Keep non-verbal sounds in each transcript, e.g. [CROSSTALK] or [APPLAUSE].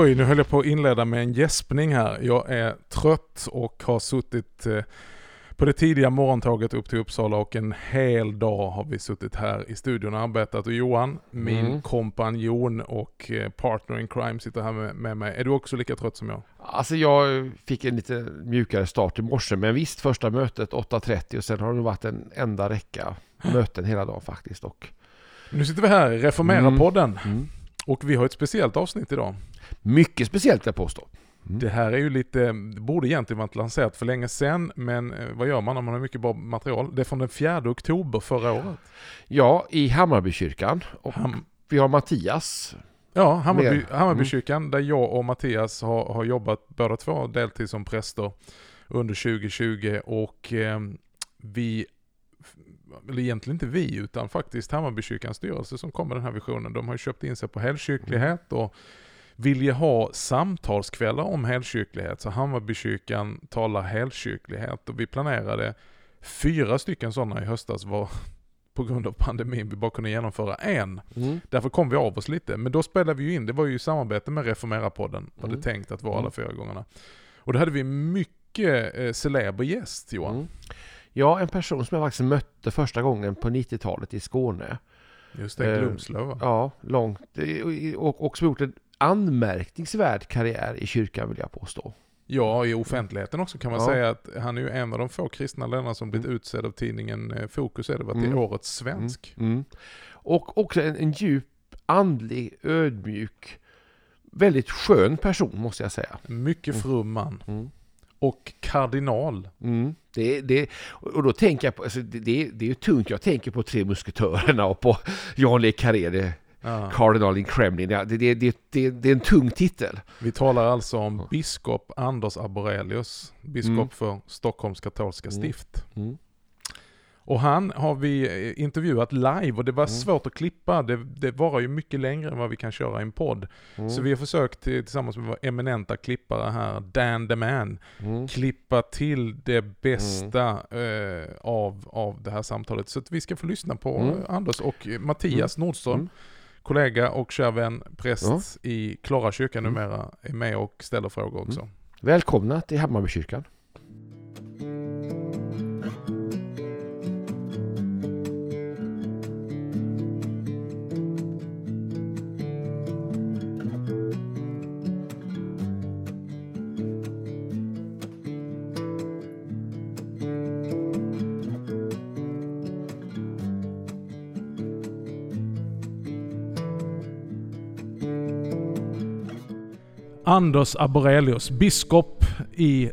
Oj, nu höll jag på att inleda med en gäspning här. Jag är trött och har suttit eh, på det tidiga morgontåget upp till Uppsala och en hel dag har vi suttit här i studion och arbetat. Och Johan, min Mm. kompanjon och eh, partner in crime sitter här med, med mig. Är du också lika trött som jag? Alltså jag fick en lite mjukare start i morse, men visst första mötet 8.30 och sen har det varit en enda räcka möten hela dagen faktiskt. Och, Nu sitter vi här i Reformera-podden mm. och vi har ett speciellt avsnitt idag. Mycket speciellt jag påstå. Mm. Det här är ju lite, borde egentligen varit lanserat för länge sedan, men eh, vad gör man om man har mycket bra material? Det är från den 4 oktober förra året. Ja, i Hammarbykyrkan. Och Ham- vi har Mattias. Ja, Hammarby. Hammarbykyrkan där jag och Mattias har, har jobbat båda två deltid som präster under 2020 och eh, vi, eller egentligen inte vi utan faktiskt Hammarbykyrkans styrelse som kom med den här visionen. De har ju köpt in sig på helkyrklighet och vill ju ha samtalskvällar om helkyrklighet. Så Hammarbykyrkan talar helkyrklighet och vi planerade fyra stycken sådana i höstas var [LAUGHS] på grund av pandemin vi bara kunde genomföra en. Mm. Därför kom vi av oss lite. Men då spelade vi ju in, det var ju i samarbete med Reformera-podden, var det Mm. tänkt att vara alla Mm. fyra gångerna. Och då hade vi mycket eh, celeber gäst Johan. Mm. Ja, en person som jag faktiskt mötte första gången på 90-talet i Skåne. Just det, Eh, Glumslöv va? Ja, långt. Och, och, och som gjort en anmärkningsvärd karriär i kyrkan vill jag påstå. Ja, i offentligheten också kan man Ja. säga att han är ju en av de få kristna lärarna som blivit Mm. utsedd av tidningen eh, Fokus är det till Mm. årets svensk. Mm. Mm. Och också en, en djup, andlig, ödmjuk, väldigt skön person måste jag säga. Mycket Mm. from man. Mm. Och kardinal. Mm. Det, det, och då tänker jag på, alltså det, det, det är ju tungt, jag tänker på Tre Musketörerna och på Jan Le Carré, Ja. Cardinal in Kremlin. Det, det, det, det, är en tung titel. Vi talar alltså om biskop Anders Arborelius, biskop Mm. för Stockholms katolska Mm. stift. Mm. Och han har vi eh, intervjuat live och det var Mm. svårt att klippa. Det, det varar ju mycket längre än vad vi kan köra i en podd. Mm. Så vi har försökt till- tillsammans med vår eminenta klippare här, Dan the Man, klippa till det bästa eh, av, av det här samtalet. Så att vi ska få lyssna på eh, Anders och eh, Mattias Nordström. Kollega och kär vän, präst i Klara kyrkan Mm. numera, är med och ställer frågor också. Välkomna till Hammarbykyrkan. Anders Arborelius, biskop i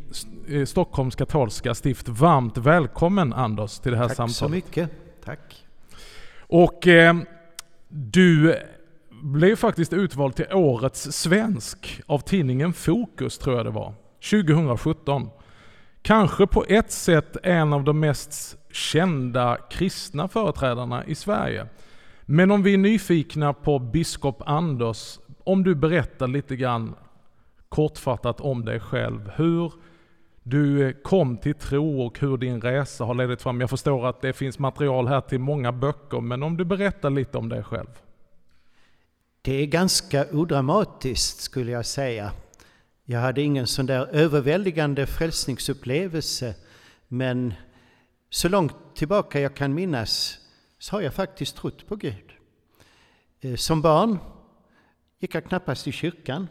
eh, Stockholms katolska stift. Varmt välkommen Anders till det här Tack samtalet. så mycket. Tack. Och eh, du blev faktiskt utvald till Årets svensk av tidningen Fokus, tror jag det var, 2017. Kanske på ett sätt en av de mest kända kristna företrädarna i Sverige. Men om vi är nyfikna på biskop Anders, om du berättar lite grann kortfattat om dig själv. Hur du kom till tro och hur din resa har ledit fram. Jag förstår att det finns material här till många böcker, men om du berättar lite om dig själv. Det är ganska odramatiskt skulle jag säga. Jag hade ingen sån där överväldigande frälsningsupplevelse, men så långt tillbaka jag kan minnas så har jag faktiskt trott på Gud. Eh, som barn gick jag knappast i kyrkan.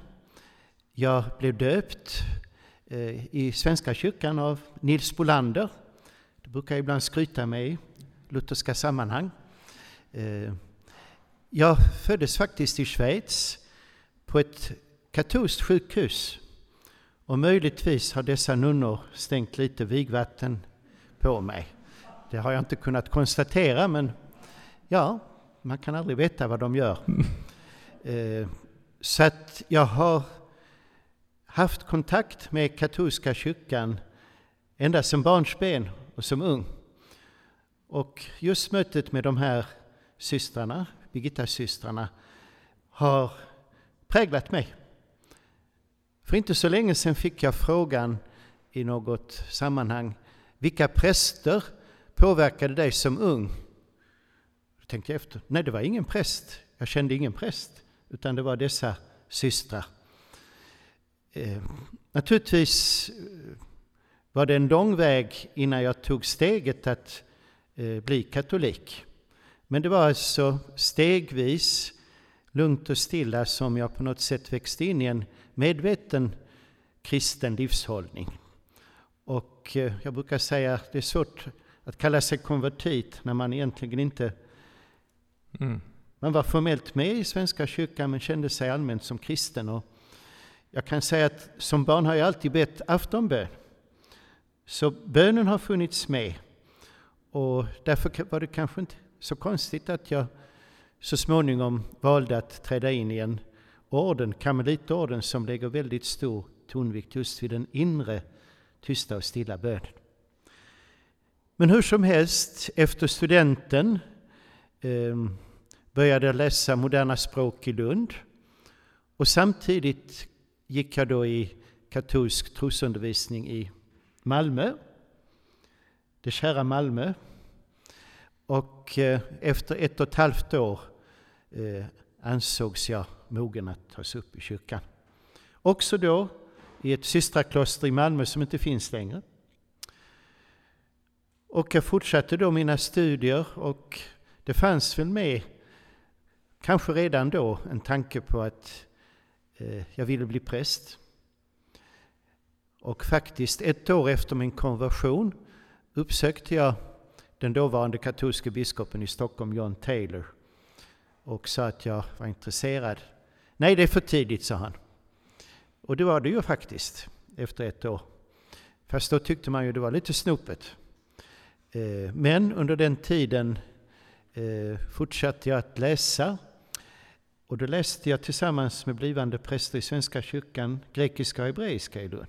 Jag blev döpt eh, i Svenska kyrkan av Nils Bolander. Det brukar jag ibland skryta med i lutherska sammanhang. Eh, Jag föddes faktiskt i Schweiz på ett katolskt sjukhus. Och möjligtvis har dessa nunnor stängt lite vigvatten på mig. Det har jag inte kunnat konstatera, men ja, man kan aldrig veta vad de gör. [LAUGHS] Eh, Så att jag har haft kontakt med katolska kyrkan ända som barnsben och som ung. Och just mötet med de här systrarna, Birgitta-systrarna, har präglat mig. För inte så länge sedan fick jag frågan i något sammanhang, vilka präster påverkade dig som ung? Då tänkte jag efter, nej det var ingen präst, jag kände ingen präst, utan det var dessa systrar. Eh, naturligtvis var det en lång väg innan jag tog steget att eh, bli katolik. Men det var alltså stegvis, lugnt och stilla, som jag på något sätt växte in i en medveten kristen livshållning. Och eh, jag brukar säga att det är svårt att kalla sig konvertit när man egentligen inte... Mm. Man var formellt med i Svenska kyrkan men kände sig allmänt som kristen. Och jag kan säga att som barn har jag alltid bett aftonbön. Så bönen har funnits med. Och därför var det kanske inte så konstigt att jag så småningom valde att träda in i en orden, karmelitorden, som lägger väldigt stor tonvikt just vid den inre tysta och stilla bönen. Men hur som helst, efter studenten eh, började jag läsa moderna språk i Lund. Och samtidigt gick jag då i katolsk trosundervisning i Malmö. Det kära Malmö. Och eh, efter ett och ett halvt år eh, ansågs jag mogen att tas upp i kyrkan. Också då i ett systrakloster i Malmö som inte finns längre. Och jag fortsatte då mina studier och det fanns väl med, kanske redan då, en tanke på att Eh, jag ville bli präst. Och faktiskt ett år efter min konversion uppsökte jag den dåvarande katolske biskopen i Stockholm, John Taylor, och sa att jag var intresserad. Nej, det är för tidigt, sa han. Och det var det ju faktiskt, efter ett år. Fast då tyckte man ju det var lite snopet. Eh, men under den tiden eh, fortsatte jag att läsa. Och då läste jag tillsammans med blivande präster i Svenska kyrkan grekiska och hebreiska i Lund.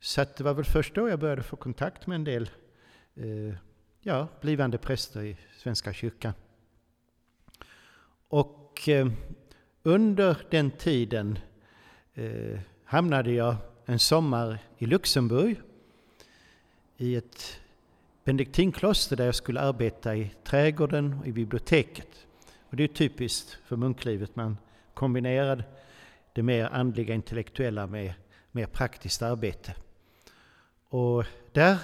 Så det var väl först då jag började få kontakt med en del eh, ja, blivande präster i Svenska kyrkan. Och eh, under den tiden eh, hamnade jag en sommar i Luxemburg i ett benediktinkloster där jag skulle arbeta i trädgården och i biblioteket. Och det är typiskt för munklivet, man kombinerar det mer andliga, intellektuella med mer praktiskt arbete. Och där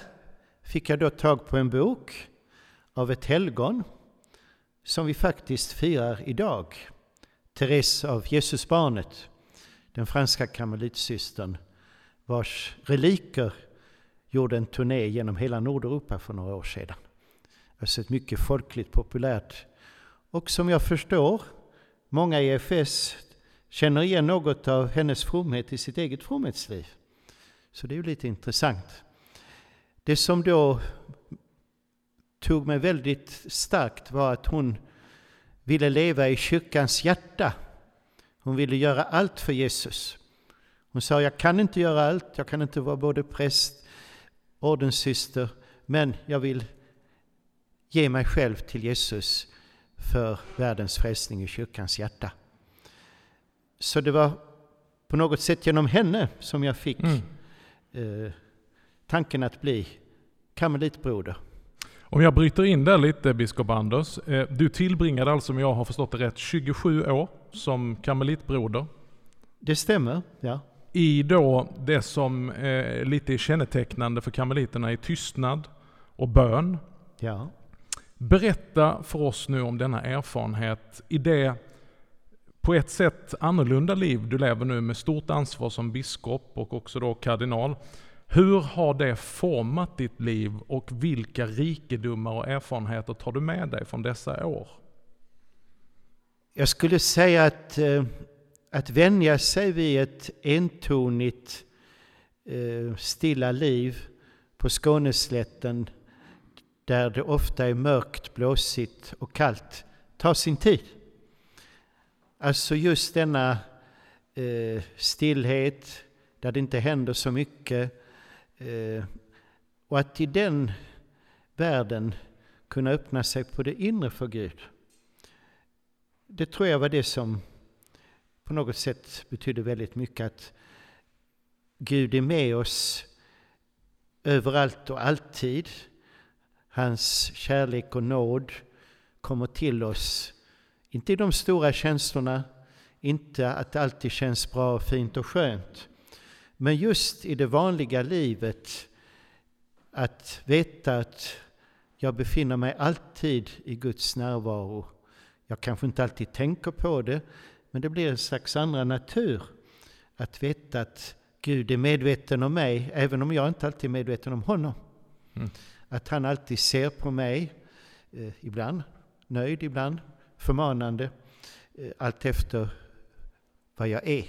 fick jag då tag på en bok av ett helgon som vi faktiskt firar idag. Therese av Jesusbarnet, den franska karmelitsystern vars reliker gjorde en turné genom hela Nordeuropa för några år sedan. Alltså ett mycket folkligt populärt och som jag förstår många i EFS känner igen något av hennes fromhet i sitt eget fromhetsliv. Så det är ju lite intressant. Det som då tog mig väldigt starkt var att hon ville leva i kyrkans hjärta. Hon ville göra allt för Jesus. Hon sa, jag kan inte göra allt, jag kan inte vara både präst, ordenssyster, men jag vill ge mig själv till Jesus för världens frälsning i kyrkans hjärta. Så det var på något sätt genom henne som jag fick mm. eh, tanken att bli karmelitbroder. Om jag bryter in där lite, biskop Anders. Eh, du tillbringade alltså, om jag har förstått det rätt, 27 år som karmelitbroder. Det stämmer, ja i då det som eh, lite är kännetecknande för karmeliterna är tystnad och bön. Ja. Berätta för oss nu om denna erfarenhet i det på ett sätt annorlunda liv du lever nu med stort ansvar som biskop och också då kardinal. Hur har det format ditt liv och vilka rikedomar och erfarenheter tar du med dig från dessa år? Jag skulle säga att eh, att vänja sig vid ett entonigt eh, stilla liv på Skåneslätten där det ofta är mörkt, blåsigt och kallt tar sin tid. Alltså just denna eh, stillhet där det inte händer så mycket eh, och att i den världen kunna öppna sig på det inre för Gud. Det tror jag var det som på något sätt betydde väldigt mycket att Gud är med oss överallt och alltid. Hans kärlek och nåd kommer till oss, inte i de stora känslorna, Inte att det alltid känns bra, fint och skönt. Men just i det vanliga livet, att veta att jag befinner mig alltid i Guds närvaro. Jag kanske inte alltid tänker på det, men det blir en slags andra natur. Att veta att Gud är medveten om mig, även om jag inte alltid är medveten om honom. Mm. Att han alltid ser på mig, eh, ibland nöjd, ibland förmanande, eh, allt efter vad jag är.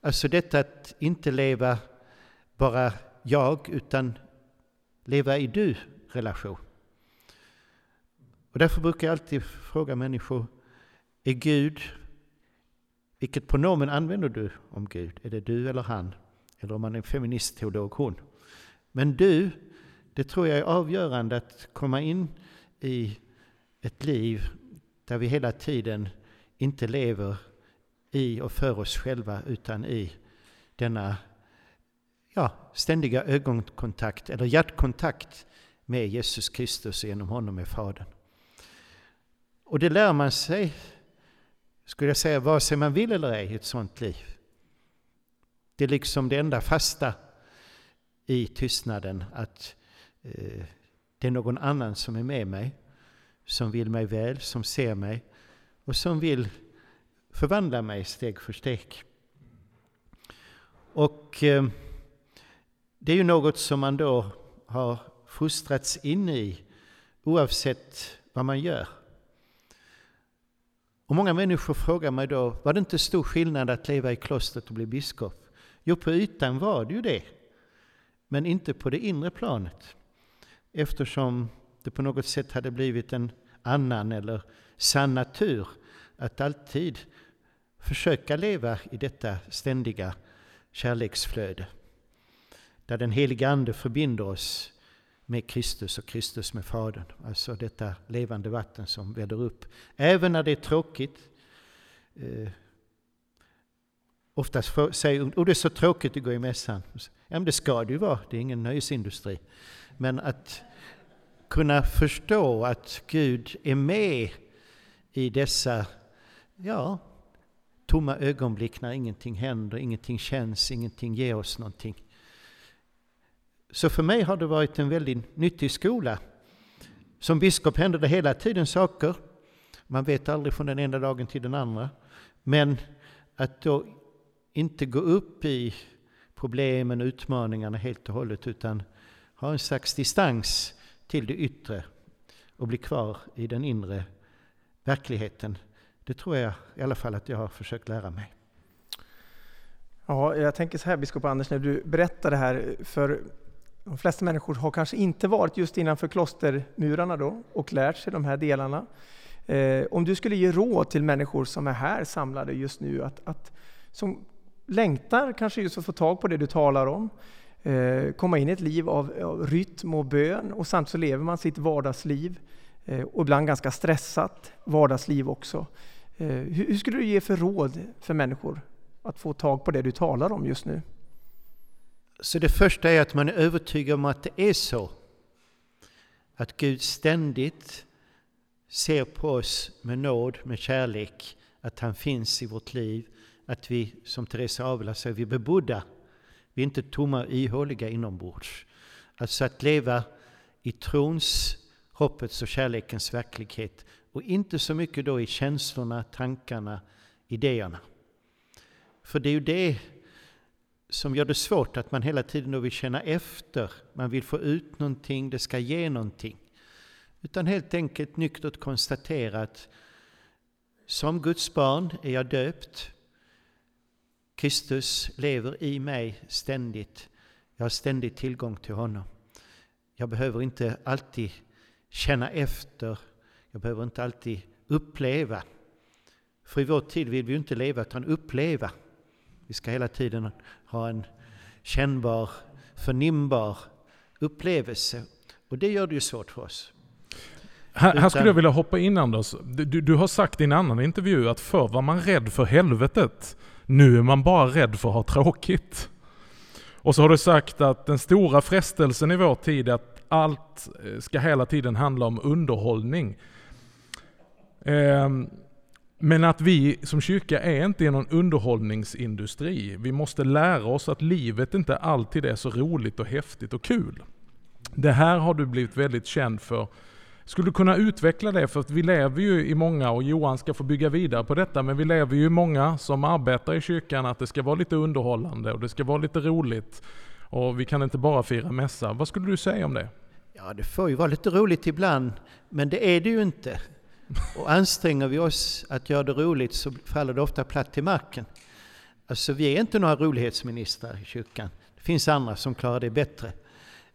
Alltså detta att inte leva bara jag, utan leva i du-relation. Och därför brukar jag alltid fråga människor, är Gud, vilket pronomen använder du om Gud? Är det du eller han? Eller om man är feministteolog, hon. Men du, det tror jag är avgörande att komma in i ett liv där vi hela tiden inte lever i och för oss själva utan i denna ja, ständiga ögonkontakt eller hjärtkontakt med Jesus Kristus och genom honom med Fadern. Och det lär man sig, skulle jag säga, vare sig man vill eller ej, i ett sådant liv. Det är liksom det enda fasta i tystnaden, att eh, det är någon annan som är med mig, som vill mig väl, som ser mig och som vill förvandla mig steg för steg. Och eh, det är ju något som man då har fostrats in i oavsett vad man gör. Och många människor frågar mig då, var det inte stor skillnad att leva i klostret och bli biskop? Jo, på ytan var det ju det, men inte på det inre planet. Eftersom det på något sätt hade blivit en annan eller sann natur att alltid försöka leva i detta ständiga kärleksflöde. Där den heliga Ande förbinder oss med Kristus och Kristus med Fadern. Alltså detta levande vatten som väller upp. Även när det är tråkigt. Eh, oftast säger oh, det är så tråkigt att gå i mässan. Ja, men det ska det ju vara, det är ingen nöjesindustri. Men att kunna förstå att Gud är med i dessa ja, tomma ögonblick när ingenting händer, ingenting känns, ingenting ger oss någonting. Så för mig har det varit en väldigt nyttig skola. Som biskop händer det hela tiden saker. Man vet aldrig från den ena dagen till den andra. Men att då inte gå upp i problemen och utmaningarna helt och hållet utan ha en slags distans till det yttre och bli kvar i den inre verkligheten. Det tror jag i alla fall att jag har försökt lära mig. Ja, jag tänker så här biskop Anders, när du berättar det här, för de flesta människor har kanske inte varit just innanför klostermurarna då och lärt sig de här delarna. Eh, om du skulle ge råd till människor som är här samlade just nu, att, att, som längtar kanske just att få tag på det du talar om, Eh, komma in i ett liv av, av rytm och bön och samtidigt så lever man sitt vardagsliv eh, och ibland ganska stressat vardagsliv också. Eh, hur, hur skulle du ge för råd för människor att få tag på det du talar om just nu? Så det första är att man är övertygad om att det är så. Att Gud ständigt ser på oss med nåd, med kärlek, att han finns i vårt liv, att vi, som Teresa Avila säger, vi är bebodda. Vi är inte tomma och ihåliga inombords. Alltså att leva i trons, hoppets och kärlekens verklighet och inte så mycket då i känslorna, tankarna, idéerna. För det är ju det som gör det svårt att man hela tiden då vill känna efter. Man vill få ut någonting, det ska ge någonting. Utan helt enkelt nyktert konstatera att som Guds barn är jag döpt. Kristus lever i mig ständigt. Jag har ständigt tillgång till honom. Jag behöver inte alltid känna efter. Jag behöver inte alltid uppleva. För i vår tid vill vi ju inte leva utan uppleva. Vi ska hela tiden ha en kännbar, förnimbar upplevelse. Och det gör det ju svårt för oss. Här, här skulle jag vilja hoppa in Anders. Du, du, har sagt i en annan intervju att förr var man rädd för helvetet. Nu är man bara rädd för att ha tråkigt. Och så har du sagt att den stora frestelsen i vår tid är att allt eh, ska hela tiden handla om underhållning. Ehm, men att vi som kyrka är inte i någon underhållningsindustri. Vi måste lära oss att livet inte alltid är så roligt och häftigt och kul. Det här har du blivit väldigt känd för. Skulle du kunna utveckla det? För att vi lever ju i många, och Johan ska få bygga vidare på detta, men vi lever ju i många som arbetar i kyrkan att det ska vara lite underhållande och det ska vara lite roligt. Och vi kan inte bara fira mässa. Vad skulle du säga om det? Ja, det får ju vara lite roligt ibland, men det är det ju inte. Och anstränger vi oss att göra det roligt så faller det ofta platt till marken. Alltså vi är inte några rolighetsministrar i kyrkan. Det finns andra som klarar det bättre.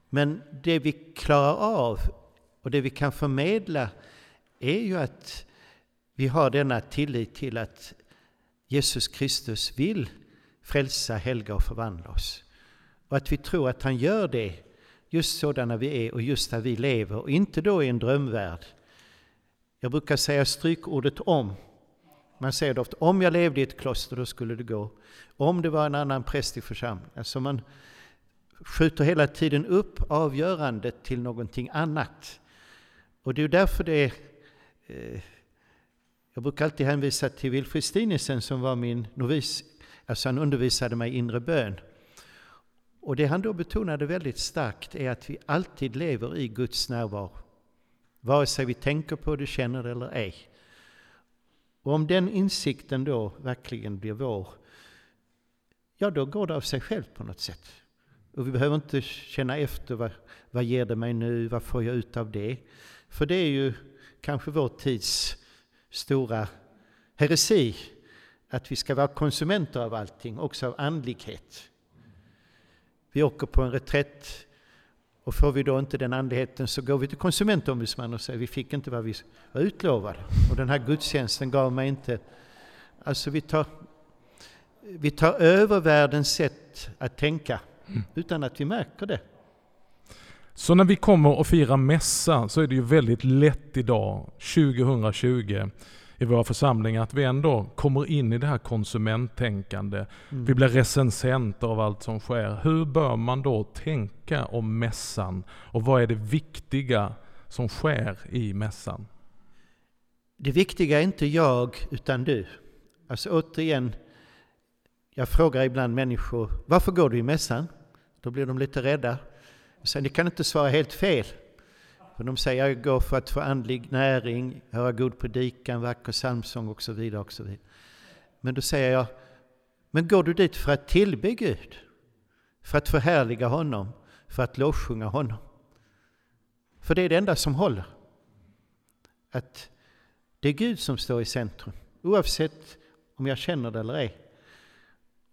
Men det vi klarar av och det vi kan förmedla är ju att vi har denna tillit till att Jesus Kristus vill frälsa, helga och förvandla oss. Och att vi tror att han gör det just sådana vi är och just där vi lever och inte då i en drömvärld. Jag brukar säga strykordet om. Man säger det ofta, om jag levde i ett kloster då skulle det gå. Om det var en annan präst i församlingen. Alltså man skjuter hela tiden upp avgörandet till någonting annat. Och det är därför det är... Eh, jag brukar alltid hänvisa till Wilfrid Stinesen som var min novis. Alltså han undervisade mig i inre bön. Och det han då betonade väldigt starkt är att vi alltid lever i Guds närvaro. Vare sig vi tänker på det, känner det eller ej. Och om den insikten då verkligen blir vår, ja då går det av sig självt på något sätt. Och vi behöver inte känna efter, vad, vad ger det mig nu, vad får jag ut av det? För det är ju kanske vår tids stora heresi, att vi ska vara konsumenter av allting, också av andlighet. Vi åker på en reträtt och får vi då inte den andligheten så går vi till konsumentombudsmannen och säger vi fick inte vad vi var utlovade. Och den här gudstjänsten gav mig inte... Alltså vi tar, vi tar över världens sätt att tänka mm. utan att vi märker det. Så när vi kommer och firar mässa så är det ju väldigt lätt idag, 2020, i våra församlingar att vi ändå kommer in i det här konsumenttänkande. Mm. Vi blir recensenter av allt som sker. Hur bör man då tänka om mässan? Och vad är det viktiga som sker i mässan? Det viktiga är inte jag, utan du. Alltså återigen, jag frågar ibland människor, varför går du i mässan? Då blir de lite rädda. Så ni kan inte svara helt fel. För de säger jag går för att få andlig näring, höra god predikan, vacker psalmsång och så vidare. Och så vidare. Men då säger jag, men går du dit för att tillbe Gud? För att förhärliga honom? För att lovsjunga honom? För det är det enda som håller. Att det är Gud som står i centrum, oavsett om jag känner det eller ej.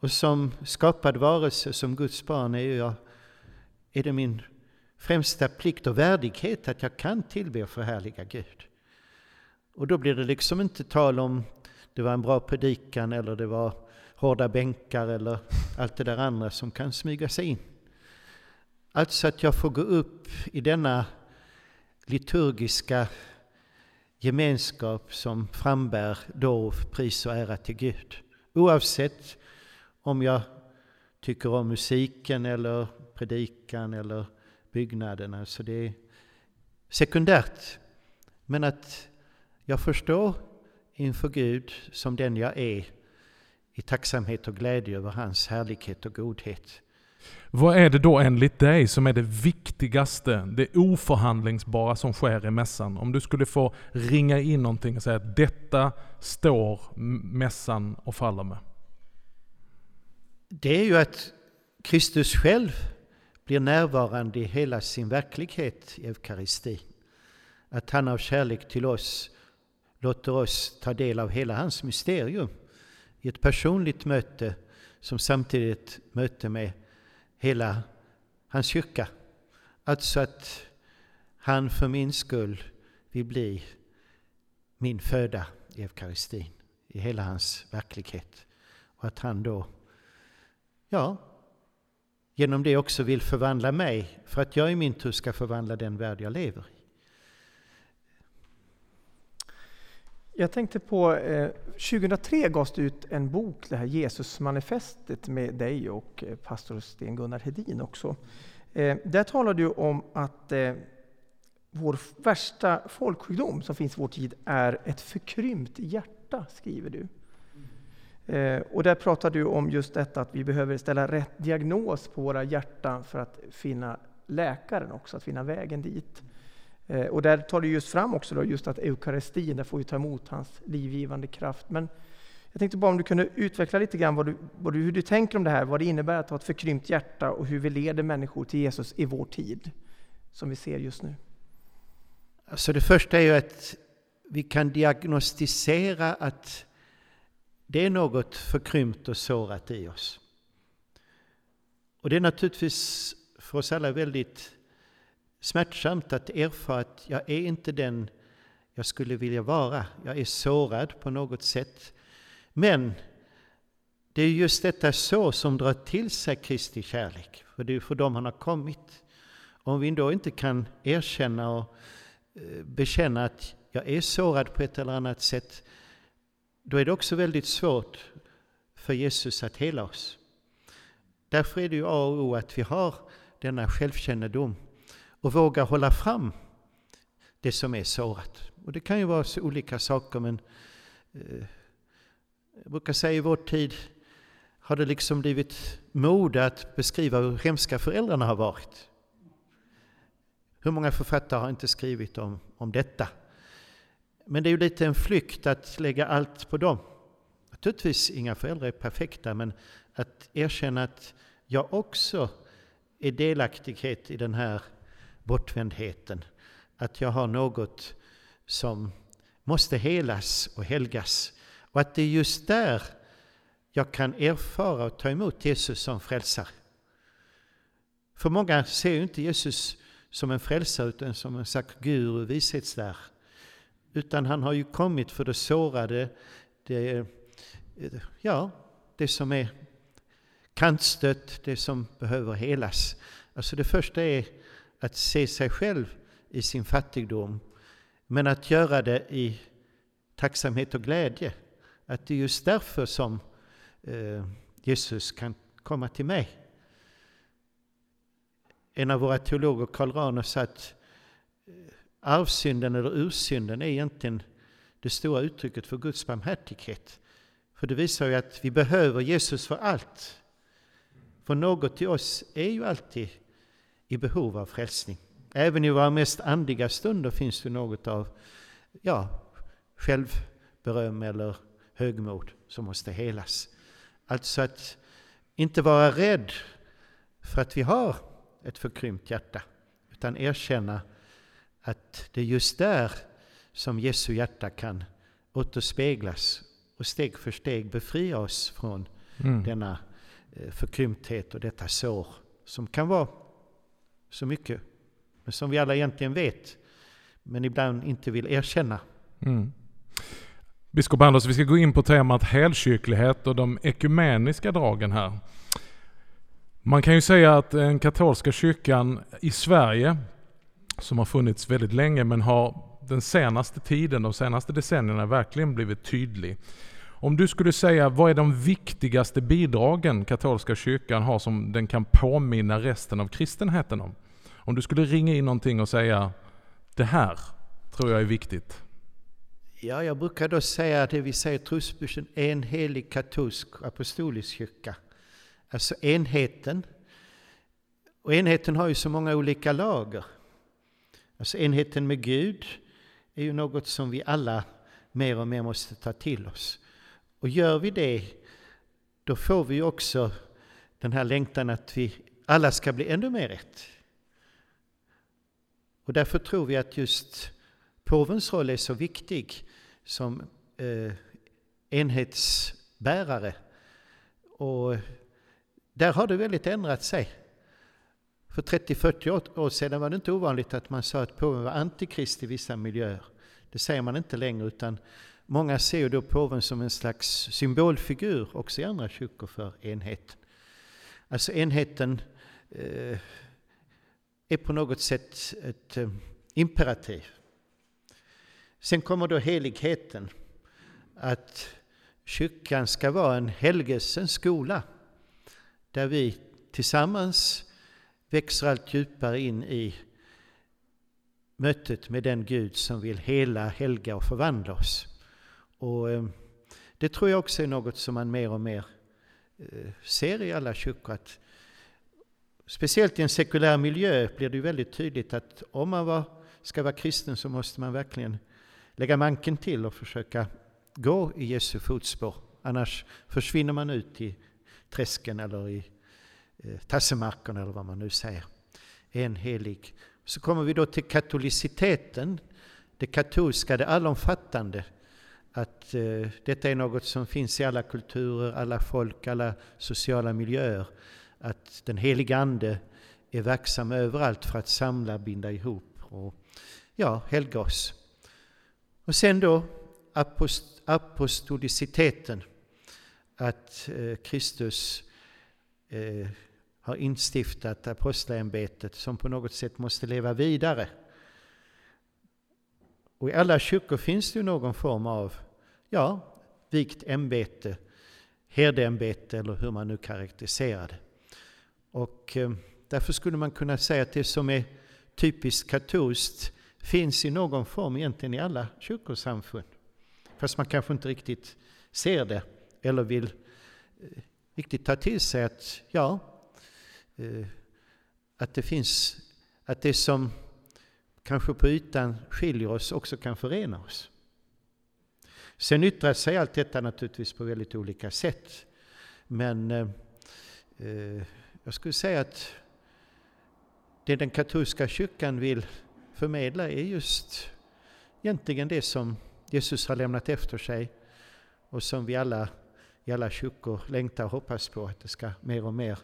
Och som skapad varelse, som Guds barn, är, jag, är det min främsta plikt och värdighet att jag kan tillbe och förhärliga Gud. Och då blir det liksom inte tal om det var en bra predikan eller det var hårda bänkar eller allt det där andra som kan smyga sig in. Alltså att jag får gå upp i denna liturgiska gemenskap som frambär lov, pris och ära till Gud. Oavsett om jag tycker om musiken eller predikan eller byggnaden. Alltså det är sekundärt. Men att jag förstår inför Gud som den jag är i tacksamhet och glädje över hans härlighet och godhet. Vad är det då enligt dig som är det viktigaste, det oförhandlingsbara som sker i mässan? Om du skulle få ringa in någonting och säga att detta står mässan och faller med. Det är ju att Kristus själv blir närvarande i hela sin verklighet i eukaristin. Att han av kärlek till oss låter oss ta del av hela hans mysterium i ett personligt möte som samtidigt möte med hela hans kyrka. Alltså att han för min skull vill bli min föda i eukaristin, i hela hans verklighet. Och att han då, ja, genom det också vill förvandla mig för att jag i min tur ska förvandla den värld jag lever i. Jag tänkte på, eh, 2003 gavs det ut en bok, det här Jesusmanifestet med dig och eh, pastor Sten-Gunnar Hedin också. Eh, där talar du om att eh, vår värsta folksjukdom som finns i vår tid är ett förkrympt hjärta hjärta, skriver du. Eh, och där pratar du om just detta att vi behöver ställa rätt diagnos på våra hjärtan för att finna läkaren också, att finna vägen dit. Eh, och där tar du just fram också då just att eukaristin, där får vi ta emot hans livgivande kraft. Men jag tänkte bara om du kunde utveckla lite grann vad du, vad du, hur du tänker om det här, vad det innebär att ha ett förkrympt hjärta och hur vi leder människor till Jesus i vår tid, som vi ser just nu. Alltså det första är ju att vi kan diagnostisera att det är något förkrympt och sårat i oss. Och det är naturligtvis för oss alla väldigt smärtsamt att erfara att jag är inte den jag skulle vilja vara. Jag är sårad på något sätt. Men det är just detta så som drar till sig Kristi kärlek, för det är för dem han har kommit. Om vi då inte kan erkänna och eh, bekänna att jag är sårad på ett eller annat sätt, då är det också väldigt svårt för Jesus att hela oss. Därför är det ju A och O att vi har denna självkännedom och vågar hålla fram det som är sårat. Och det kan ju vara så olika saker men eh, jag brukar säga i vår tid har det liksom blivit mode att beskriva hur hemska föräldrarna har varit. Hur många författare har inte skrivit om, om detta? Men det är ju lite en flykt att lägga allt på dem. Naturligtvis, inga föräldrar är perfekta, men att erkänna att jag också är delaktighet i den här bortvändheten. Att jag har något som måste helas och helgas. Och att det är just där jag kan erfara och ta emot Jesus som frälsare. För många ser ju inte Jesus som en frälsare utan som en slags guru, vishetslärare. Utan han har ju kommit för det sårade, det, ja, det som är kantstött, det som behöver helas. Alltså det första är att se sig själv i sin fattigdom, men att göra det i tacksamhet och glädje. Att det är just därför som eh, Jesus kan komma till mig. En av våra teologer, Karl Rahner, sa att arvsynden eller ursynden är egentligen det stora uttrycket för Guds barmhärtighet. För det visar ju att vi behöver Jesus för allt. För något i oss är ju alltid i behov av frälsning. Även i våra mest andliga stunder finns det något av ja, självberöm eller högmod som måste helas. Alltså att inte vara rädd för att vi har ett förkrympt hjärta, utan erkänna att det är just där som Jesu hjärta kan återspeglas och steg för steg befria oss från mm. denna eh, förkrympthet och detta sår som kan vara så mycket, men som vi alla egentligen vet, men ibland inte vill erkänna. Mm. Biskop Anders, vi ska gå in på temat helkyrklighet och de ekumeniska dragen här. Man kan ju säga att den katolska kyrkan i Sverige, som har funnits väldigt länge men har den senaste tiden, de senaste decennierna verkligen blivit tydlig. Om du skulle säga, vad är de viktigaste bidragen katolska kyrkan har som den kan påminna resten av kristenheten om? Om du skulle ringa in någonting och säga, det här tror jag är viktigt. Ja, jag brukar då säga det vi säger i trosbudgeten, en helig katolsk apostolisk kyrka. Alltså enheten. Och enheten har ju så många olika lager. Alltså enheten med Gud är ju något som vi alla mer och mer måste ta till oss. Och gör vi det, då får vi också den här längtan att vi alla ska bli ännu mer rätt. Och därför tror vi att just påvens roll är så viktig som eh, enhetsbärare. Och där har det väldigt ändrat sig. För 30-40 år sedan var det inte ovanligt att man sa att påven var antikrist i vissa miljöer. Det säger man inte längre utan många ser då påven som en slags symbolfigur också i andra kyrkor för enheten. Alltså enheten eh, är på något sätt ett eh, imperativ. Sen kommer då heligheten, att kyrkan ska vara en helgelsens skola där vi tillsammans växer allt djupare in i mötet med den Gud som vill hela, helga och förvandla oss. Och eh, det tror jag också är något som man mer och mer eh, ser i alla kyrkor. Att speciellt i en sekulär miljö blir det ju väldigt tydligt att om man var, ska vara kristen så måste man verkligen lägga manken till och försöka gå i Jesu fotspår. Annars försvinner man ut i träsken eller i Eh, tassemackorna tassemarkerna eller vad man nu säger. En helig. Så kommer vi då till katoliciteten, det katolska, det allomfattande. Att eh, detta är något som finns i alla kulturer, alla folk, alla sociala miljöer. Att den heliga Ande är verksam överallt för att samla, binda ihop och ja, helga oss. Och sen då apost apostoliciteten. Att eh, Kristus eh, har instiftat apostlaämbetet som på något sätt måste leva vidare. Och i alla kyrkor finns det ju någon form av, ja, vikt ämbete, herdeämbete eller hur man nu karaktäriserar det. Och eh, därför skulle man kunna säga att det som är typiskt katolskt finns i någon form egentligen i alla kyrkosamfund. Fast man kanske inte riktigt ser det eller vill eh, riktigt ta till sig att, ja, Eh, att det finns, att det som kanske på ytan skiljer oss också kan förena oss. Sen yttrar sig allt detta naturligtvis på väldigt olika sätt. Men eh, jag skulle säga att det den katolska kyrkan vill förmedla är just egentligen det som Jesus har lämnat efter sig och som vi alla i alla kyrkor längtar och hoppas på att det ska mer och mer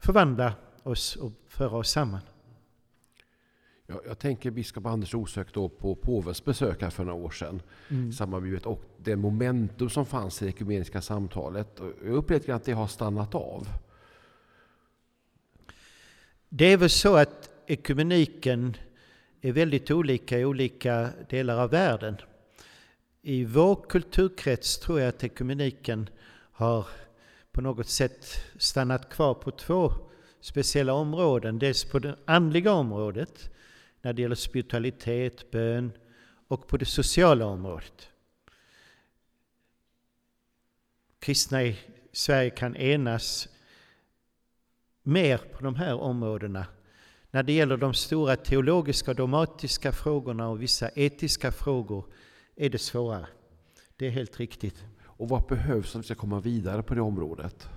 förvandla oss och föra oss samman. Jag, jag tänker biskop Anders osökt då på påvens besök här för några år sedan mm. med och det momentum som fanns i det ekumeniska samtalet. Jag upplever att det har stannat av. Det är väl så att ekumeniken är väldigt olika i olika delar av världen. I vår kulturkrets tror jag att ekumeniken har på något sätt stannat kvar på två speciella områden. Dels på det andliga området, när det gäller spiritualitet, bön, och på det sociala området. Kristna i Sverige kan enas mer på de här områdena när det gäller de stora teologiska och dogmatiska frågorna och vissa etiska frågor är det svårare. Det är helt riktigt. Och vad behövs om vi ska komma vidare på det området?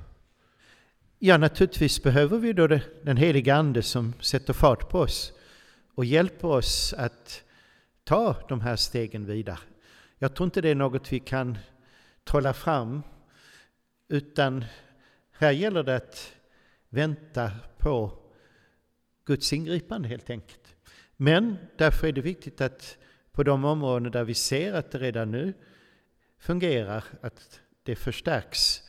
Ja, naturligtvis behöver vi då den heliga Ande som sätter fart på oss och hjälper oss att ta de här stegen vidare. Jag tror inte det är något vi kan trolla fram, utan här gäller det att vänta på Guds ingripande helt enkelt. Men därför är det viktigt att på de områden där vi ser att det redan nu fungerar, att det förstärks.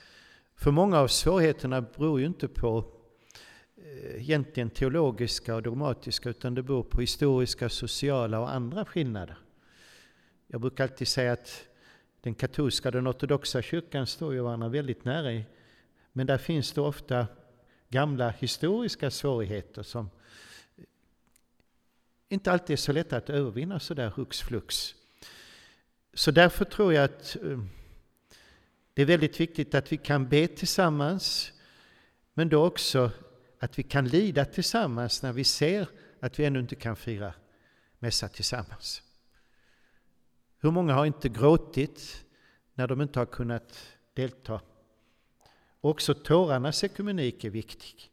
För många av svårigheterna beror ju inte på eh, egentligen teologiska och dogmatiska utan det beror på historiska, sociala och andra skillnader. Jag brukar alltid säga att den katolska och den ortodoxa kyrkan står ju varandra väldigt nära. Men där finns det ofta gamla historiska svårigheter som inte alltid är så lätta att övervinna sådär hux flux. Så därför tror jag att eh, det är väldigt viktigt att vi kan be tillsammans, men då också att vi kan lida tillsammans när vi ser att vi ännu inte kan fira mässa tillsammans. Hur många har inte gråtit när de inte har kunnat delta? Också tårarnas ekumenik är viktig.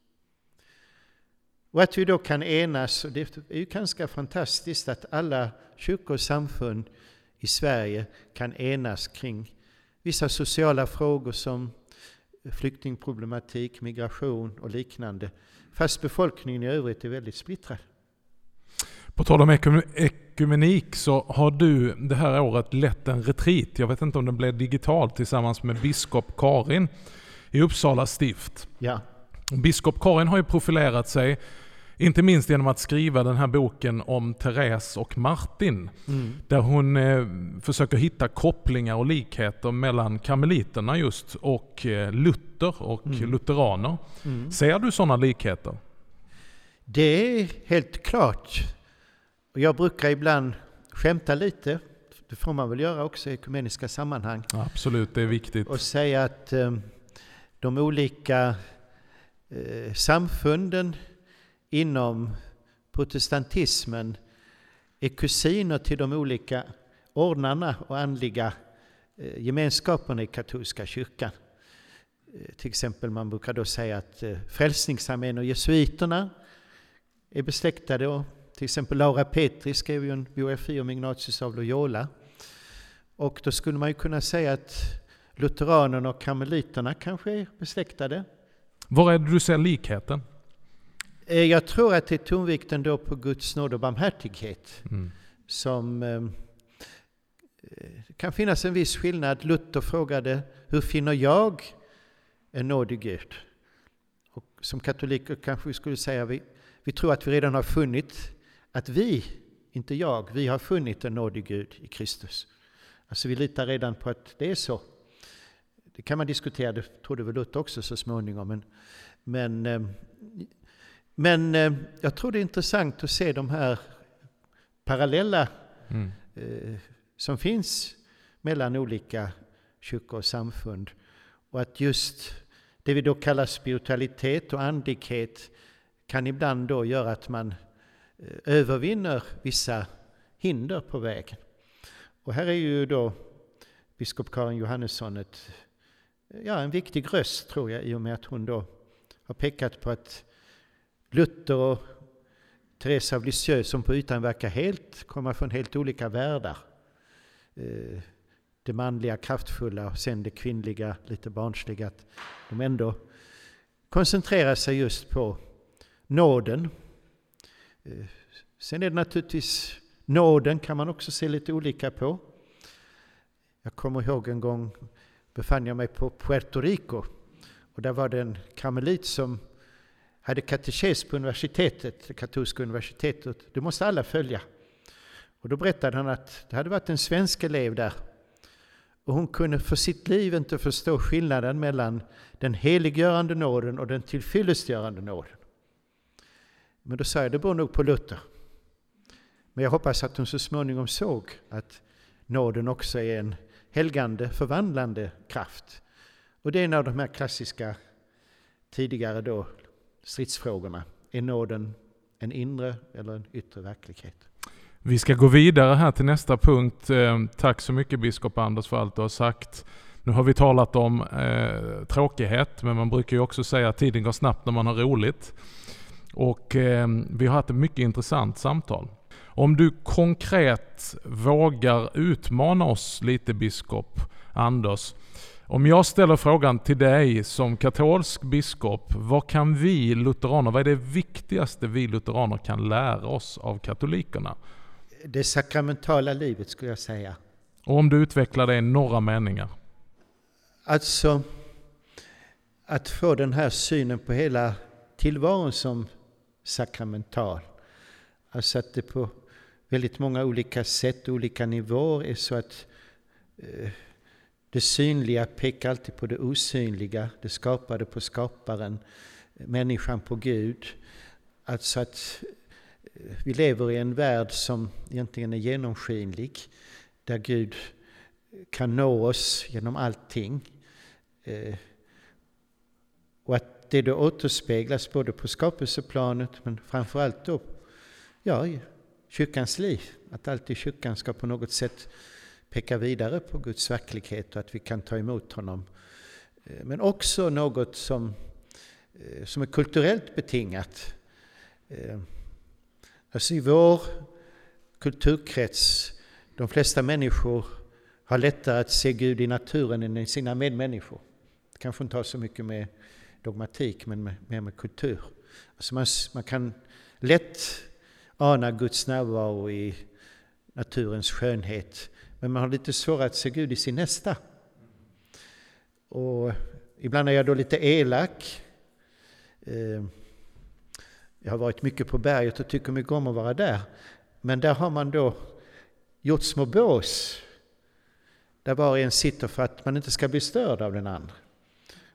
Och att vi då kan enas, och det är ju ganska fantastiskt att alla kyrkor och samfund i Sverige kan enas kring vissa sociala frågor som flyktingproblematik, migration och liknande, fast befolkningen i övrigt är väldigt splittrad. På tal om ekumenik så har du det här året lett en retreat, jag vet inte om den blev digital, tillsammans med biskop Karin i Uppsala stift. Ja. Biskop Karin har ju profilerat sig inte minst genom att skriva den här boken om Therese och Martin. Mm. Där hon eh, försöker hitta kopplingar och likheter mellan karmeliterna just och eh, Luther och mm. lutheraner. Mm. Ser du sådana likheter? Det är helt klart. Jag brukar ibland skämta lite, det får man väl göra också i ekumeniska sammanhang. Absolut, det är viktigt. Och säga att eh, de olika eh, samfunden inom protestantismen är kusiner till de olika ordnarna och andliga eh, gemenskaperna i katolska kyrkan. Eh, till exempel man brukar då säga att eh, Frälsningsarmén och jesuiterna är besläktade. Och till exempel Laura Petri skrev ju en biografi om Ignatius av Loyola. Och då skulle man ju kunna säga att lutheranerna och karmeliterna kanske är besläktade. Var är det du ser likheten? Eh, jag tror att det är tonvikten då på Guds nåd och barmhärtighet Mm. som eh, det kan finnas en viss skillnad. Luther frågade hur finner jag en nådig Gud? Och som katoliker kanske vi skulle säga vi, vi tror att vi redan har funnit att vi, inte jag, vi har funnit en nådig Gud i Kristus. Alltså vi litar redan på att det är så. Det kan man diskutera, det trodde väl Luther också så småningom. Men, men, eh, men eh, jag tror det är intressant att se de här parallella Mm. eh, som finns mellan olika kyrkor och samfund. Och att just det vi då kallar spiritualitet och andlighet kan ibland då göra att man eh, övervinner vissa hinder på vägen. Och här är ju då biskop Karin Johannesson ett, ja, en viktig röst tror jag i och med att hon då har pekat på att Luther och Teresa av Lisieux som på ytan verkar helt komma från helt olika världar. Eh, det manliga kraftfulla och sen det kvinnliga lite barnsliga. Att de ändå koncentrerar sig just på nåden. Eh, sen är det naturligtvis nåden kan man också se lite olika på. Jag kommer ihåg en gång befann jag mig på Puerto Rico och där var det en karmelit som hade katekes på universitetet, det katolska universitetet. Det måste alla följa. Och då berättade han att det hade varit en svensk elev där. Och hon kunde för sitt liv inte förstå skillnaden mellan den heliggörande nåden och den tillfyllestgörande nåden. Men då sa jag, det beror nog på Luther. Men jag hoppas att hon så småningom såg att nåden också är en helgande, förvandlande kraft. Och det är en av de här klassiska tidigare då stridsfrågorna. Är nåden en inre eller en yttre verklighet? Vi ska gå vidare här till nästa punkt. Eh, tack så mycket biskop Anders för allt du har sagt. Nu har vi talat om eh, tråkighet, men man brukar ju också säga att tiden går snabbt när man har roligt. Och eh, vi har haft ett mycket intressant samtal. Om du konkret vågar utmana oss lite biskop Anders. Om jag ställer frågan till dig som katolsk biskop, vad kan vi lutheraner, vad är det viktigaste vi lutheraner kan lära oss av katolikerna? Det sakramentala livet skulle jag säga. Och om du utvecklar det i några meningar. Alltså, att få den här synen på hela tillvaron som sakramental. Alltså att det på väldigt många olika sätt, olika nivåer är så att eh, det synliga pekar alltid på det osynliga, det skapade på skaparen, människan på Gud. Alltså att eh, vi lever i en värld som egentligen är genomskinlig, där Gud kan nå oss genom allting. Eh, och att det då återspeglas både på skapelseplanet men framförallt då ja, i kyrkans liv. Att alltid kyrkan ska på något sätt peka vidare på Guds verklighet och att vi kan ta emot honom. Eh, men också något som, eh, som är kulturellt betingat. Eh, alltså i vår kulturkrets, de flesta människor har lättare att se Gud i naturen än i sina medmänniskor. Det kanske inte har så mycket med dogmatik men med, mer med kultur. Alltså man, man kan lätt ana Guds närvaro i naturens skönhet men man har lite svårare att se Gud i sin nästa. Och ibland är jag då lite elak. Ehm, jag har varit mycket på berget och tycker mycket om att vara där. Men där har man då gjort små bås där var och en sitter för att man inte ska bli störd av den andra.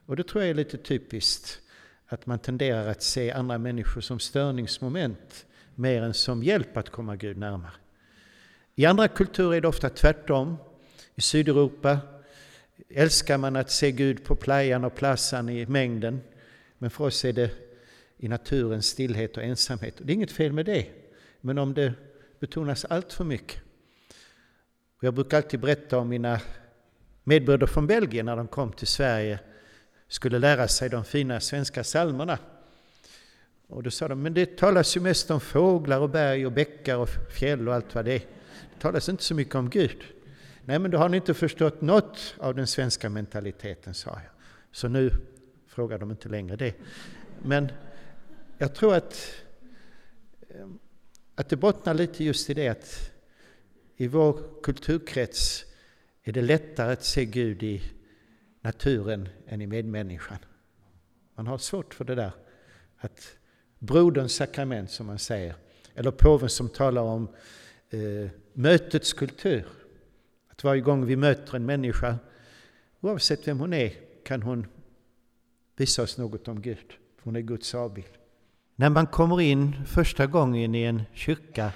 Och det tror jag är lite typiskt att man tenderar att se andra människor som störningsmoment mer än som hjälp att komma Gud närmare. I andra kulturer är det ofta tvärtom. I Sydeuropa älskar man att se Gud på playan och plassan i mängden. Men för oss är det i naturens stillhet och ensamhet. Det är inget fel med det. Men om det betonas allt för mycket. Jag brukar alltid berätta om mina medbröder från Belgien när de kom till Sverige skulle lära sig de fina svenska psalmerna. Och då sa de, men det talas ju mest om fåglar och berg och bäckar och fjäll och allt vad det är. Det talas inte så mycket om Gud. Nej, men då har ni inte förstått något av den svenska mentaliteten, sa jag. Så nu frågar de inte längre det. Men jag tror att, ehm, att det bottnar lite just i det att i vår kulturkrets är det lättare att se Gud i naturen än i medmänniskan. Man har svårt för det där. Att broderns sakrament som man säger, eller påven som talar om eh, mötets kultur. Att varje gång vi möter en människa, oavsett vem hon är, kan hon visa oss något om Gud. Hon är Guds avbild. När man kommer in första gången i en kyrka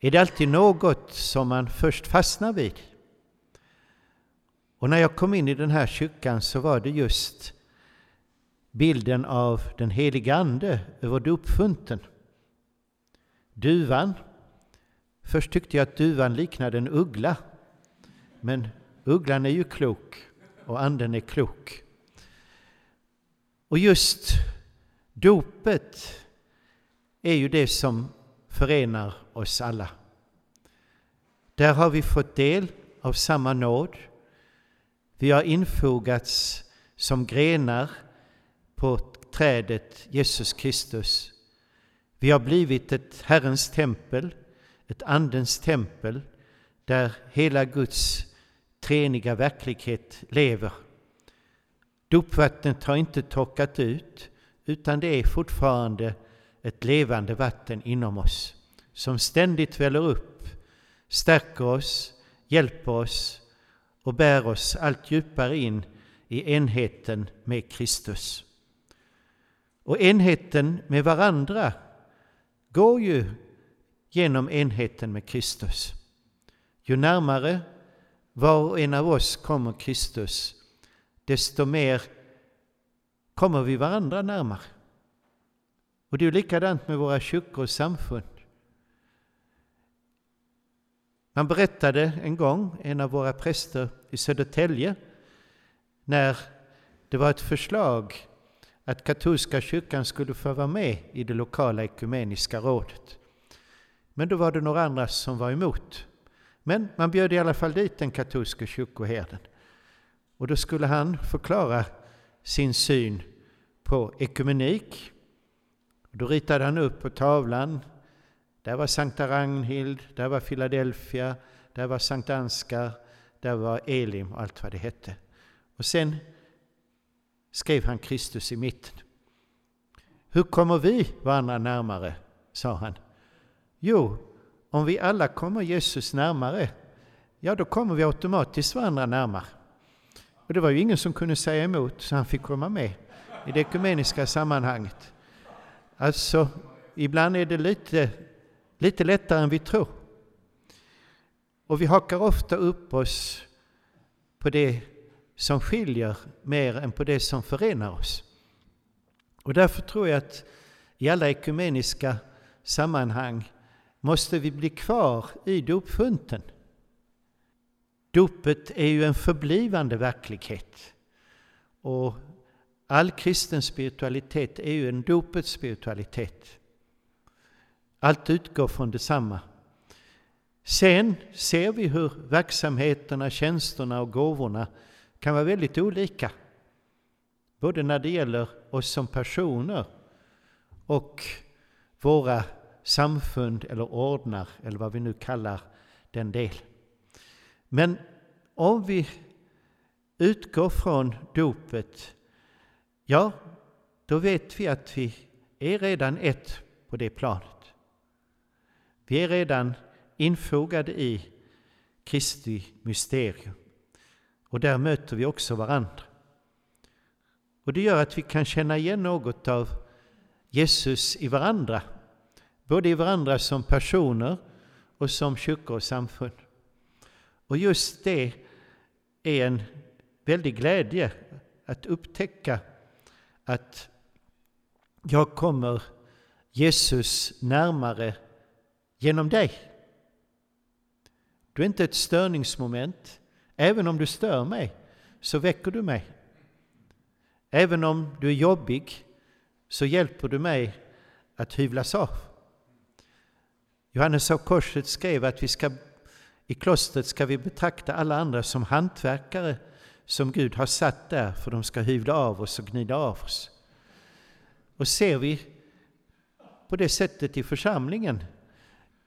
är det alltid något som man först fastnar vid. Och när jag kom in i den här kyrkan så var det just bilden av den heliga Ande över dopfunten. Duvan. Först tyckte jag att duvan liknade en uggla. Men ugglan är ju klok och anden är klok. Och just dopet är ju det som förenar oss alla. Där har vi fått del av samma nåd. Vi har infogats som grenar på trädet Jesus Kristus. Vi har blivit ett Herrens tempel, ett Andens tempel, där hela Guds treeniga verklighet lever. Dopvattnet har inte torkat ut, utan det är fortfarande ett levande vatten inom oss som ständigt väller upp, stärker oss, hjälper oss och bär oss allt djupare in i enheten med Kristus. Och enheten med varandra går ju genom enheten med Kristus. Ju närmare var och en av oss kommer Kristus, desto mer kommer vi varandra närmare. Och det är likadant med våra kyrkor och samfund. Man berättade en gång, en av våra präster i Södertälje, när det var ett förslag att katolska kyrkan skulle få vara med i det lokala ekumeniska rådet. Men då var det några andra som var emot. Men man bjöd i alla fall dit den katolske kyrkoherden. Och då skulle han förklara sin syn på ekumenik. Då ritade han upp på tavlan där var Sankta Ragnhild, där var Philadelphia, där var Sankt Ansgar, där var Elim och allt vad det hette. Och sen skrev han Kristus i mitten. Hur kommer vi varandra närmare? sa han. Jo, om vi alla kommer Jesus närmare, ja då kommer vi automatiskt varandra närmare. Och det var ju ingen som kunde säga emot, så han fick komma med i det ekumeniska sammanhanget. Alltså, ibland är det lite lite lättare än vi tror. Och vi hakar ofta upp oss på det som skiljer mer än på det som förenar oss. Och därför tror jag att i alla ekumeniska sammanhang måste vi bli kvar i dopfunten. Dopet är ju en förblivande verklighet. Och all kristen spiritualitet är ju en dopets spiritualitet. Allt utgår från detsamma. Sen ser vi hur verksamheterna, tjänsterna och gåvorna kan vara väldigt olika. Både när det gäller oss som personer och våra samfund eller ordnar, eller vad vi nu kallar den del. Men om vi utgår från dopet, ja, då vet vi att vi är redan ett på det planet. Vi är redan infogade i Kristi mysterium. Och där möter vi också varandra. Och det gör att vi kan känna igen något av Jesus i varandra. Både i varandra som personer och som kyrkor och samfund. Och just det är en väldig glädje att upptäcka att jag kommer Jesus närmare genom dig. Du är inte ett störningsmoment. Även om du stör mig så väcker du mig. Även om du är jobbig så hjälper du mig att hyvlas av. Johannes av Korset skrev att vi ska, i klostret ska vi betrakta alla andra som hantverkare som Gud har satt där för de ska hyvla av oss och gnida av oss. Och ser vi på det sättet i församlingen,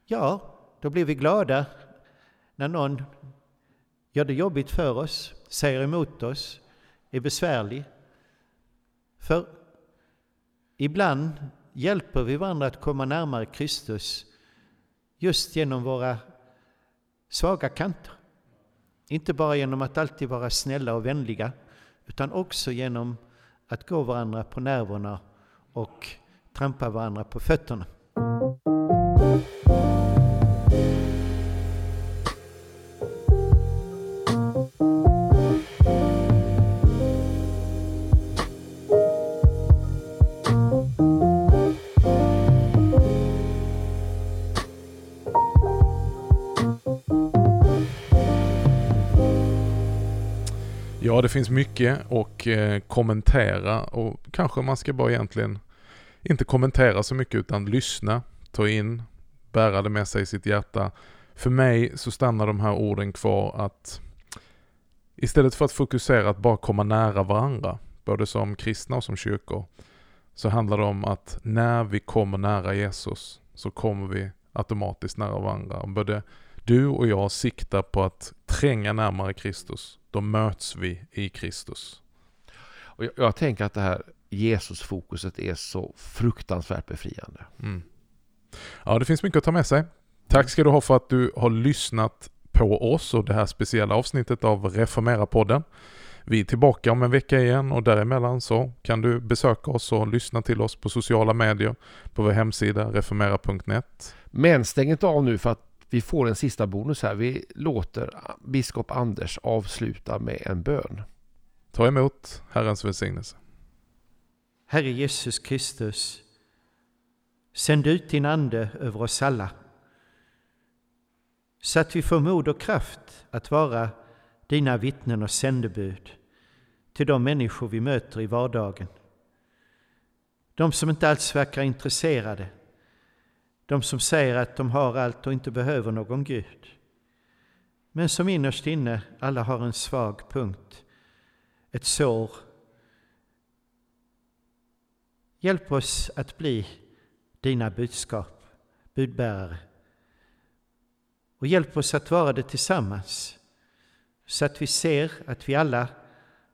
ja, då blir vi glada när någon gör det jobbigt för oss, säger emot oss, är besvärlig. För ibland hjälper vi varandra att komma närmare Kristus just genom våra svaga kanter. Inte bara genom att alltid vara snälla och vänliga, utan också genom att gå varandra på nerverna och trampa varandra på fötterna. Ja, det finns mycket att eh, kommentera och kanske man ska bara egentligen inte kommentera så mycket utan lyssna, ta in, bära det med sig i sitt hjärta. För mig så stannar de här orden kvar att istället för att fokusera att bara komma nära varandra, både som kristna och som kyrkor, så handlar det om att när vi kommer nära Jesus så kommer vi automatiskt nära varandra. Både du och jag siktar på att tränga närmare Kristus. Då möts vi i Kristus. Och jag, jag tänker att det här Jesusfokuset är så fruktansvärt befriande. Mm. Ja, det finns mycket att ta med sig. Tack ska du ha för att du har lyssnat på oss och det här speciella avsnittet av Reformera-podden. Vi är tillbaka om en vecka igen och däremellan så kan du besöka oss och lyssna till oss på sociala medier, på vår hemsida reformera.net. Men stäng inte av nu för att vi får en sista bonus här. Vi låter biskop Anders avsluta med en bön. Ta emot Herrens välsignelse. Herre Jesus Kristus, sänd ut din Ande över oss alla så att vi får mod och kraft att vara dina vittnen och sändebud till de människor vi möter i vardagen. De som inte alls verkar intresserade, de som säger att de har allt och inte behöver någon Gud. Men som innerst inne alla har en svag punkt, ett sår. Hjälp oss att bli dina budskap, budbärare. Och hjälp oss att vara det tillsammans så att vi ser att vi alla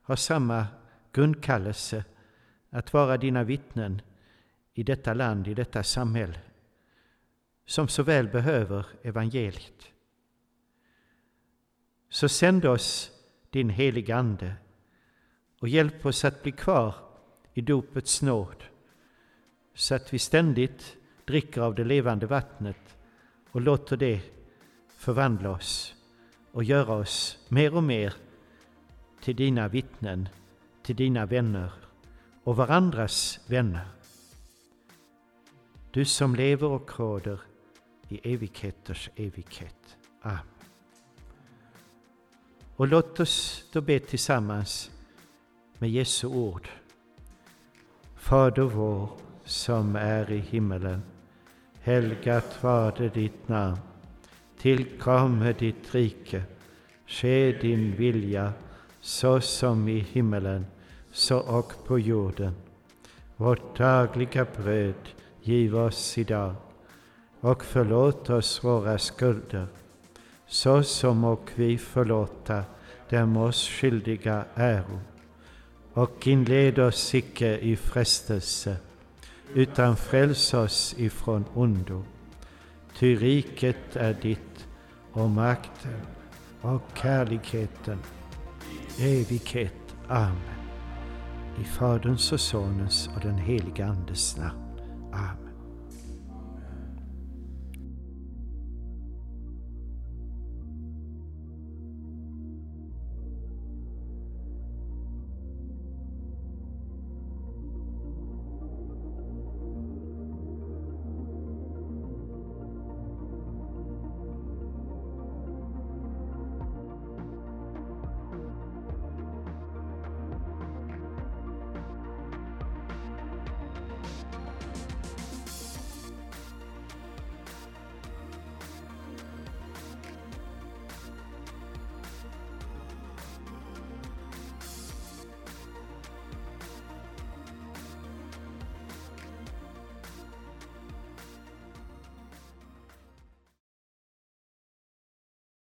har samma grundkallelse att vara dina vittnen i detta land, i detta samhälle som så väl behöver evangeliet. Så sänd oss din heliga Ande och hjälp oss att bli kvar i dopets nåd så att vi ständigt dricker av det levande vattnet och låter det förvandla oss och göra oss mer och mer till dina vittnen, till dina vänner och varandras vänner. Du som lever och råder i evigheters evighet. Amen. Och låt oss då be tillsammans med Jesu ord. Fader vår som är i himmelen. Helgat varde ditt namn. Tillkomme ditt rike. Ske din vilja så som i himmelen så och på jorden. Vårt dagliga bröd giv oss idag och förlåt oss våra skulder så som och vi förlåta dem oss skyldiga äro. Och inled oss icke i frestelse utan fräls oss ifrån ondo. Ty riket är ditt och makten och kärligheten evighet. Amen. I Faderns och Sonens och den helige Andes namn. Amen.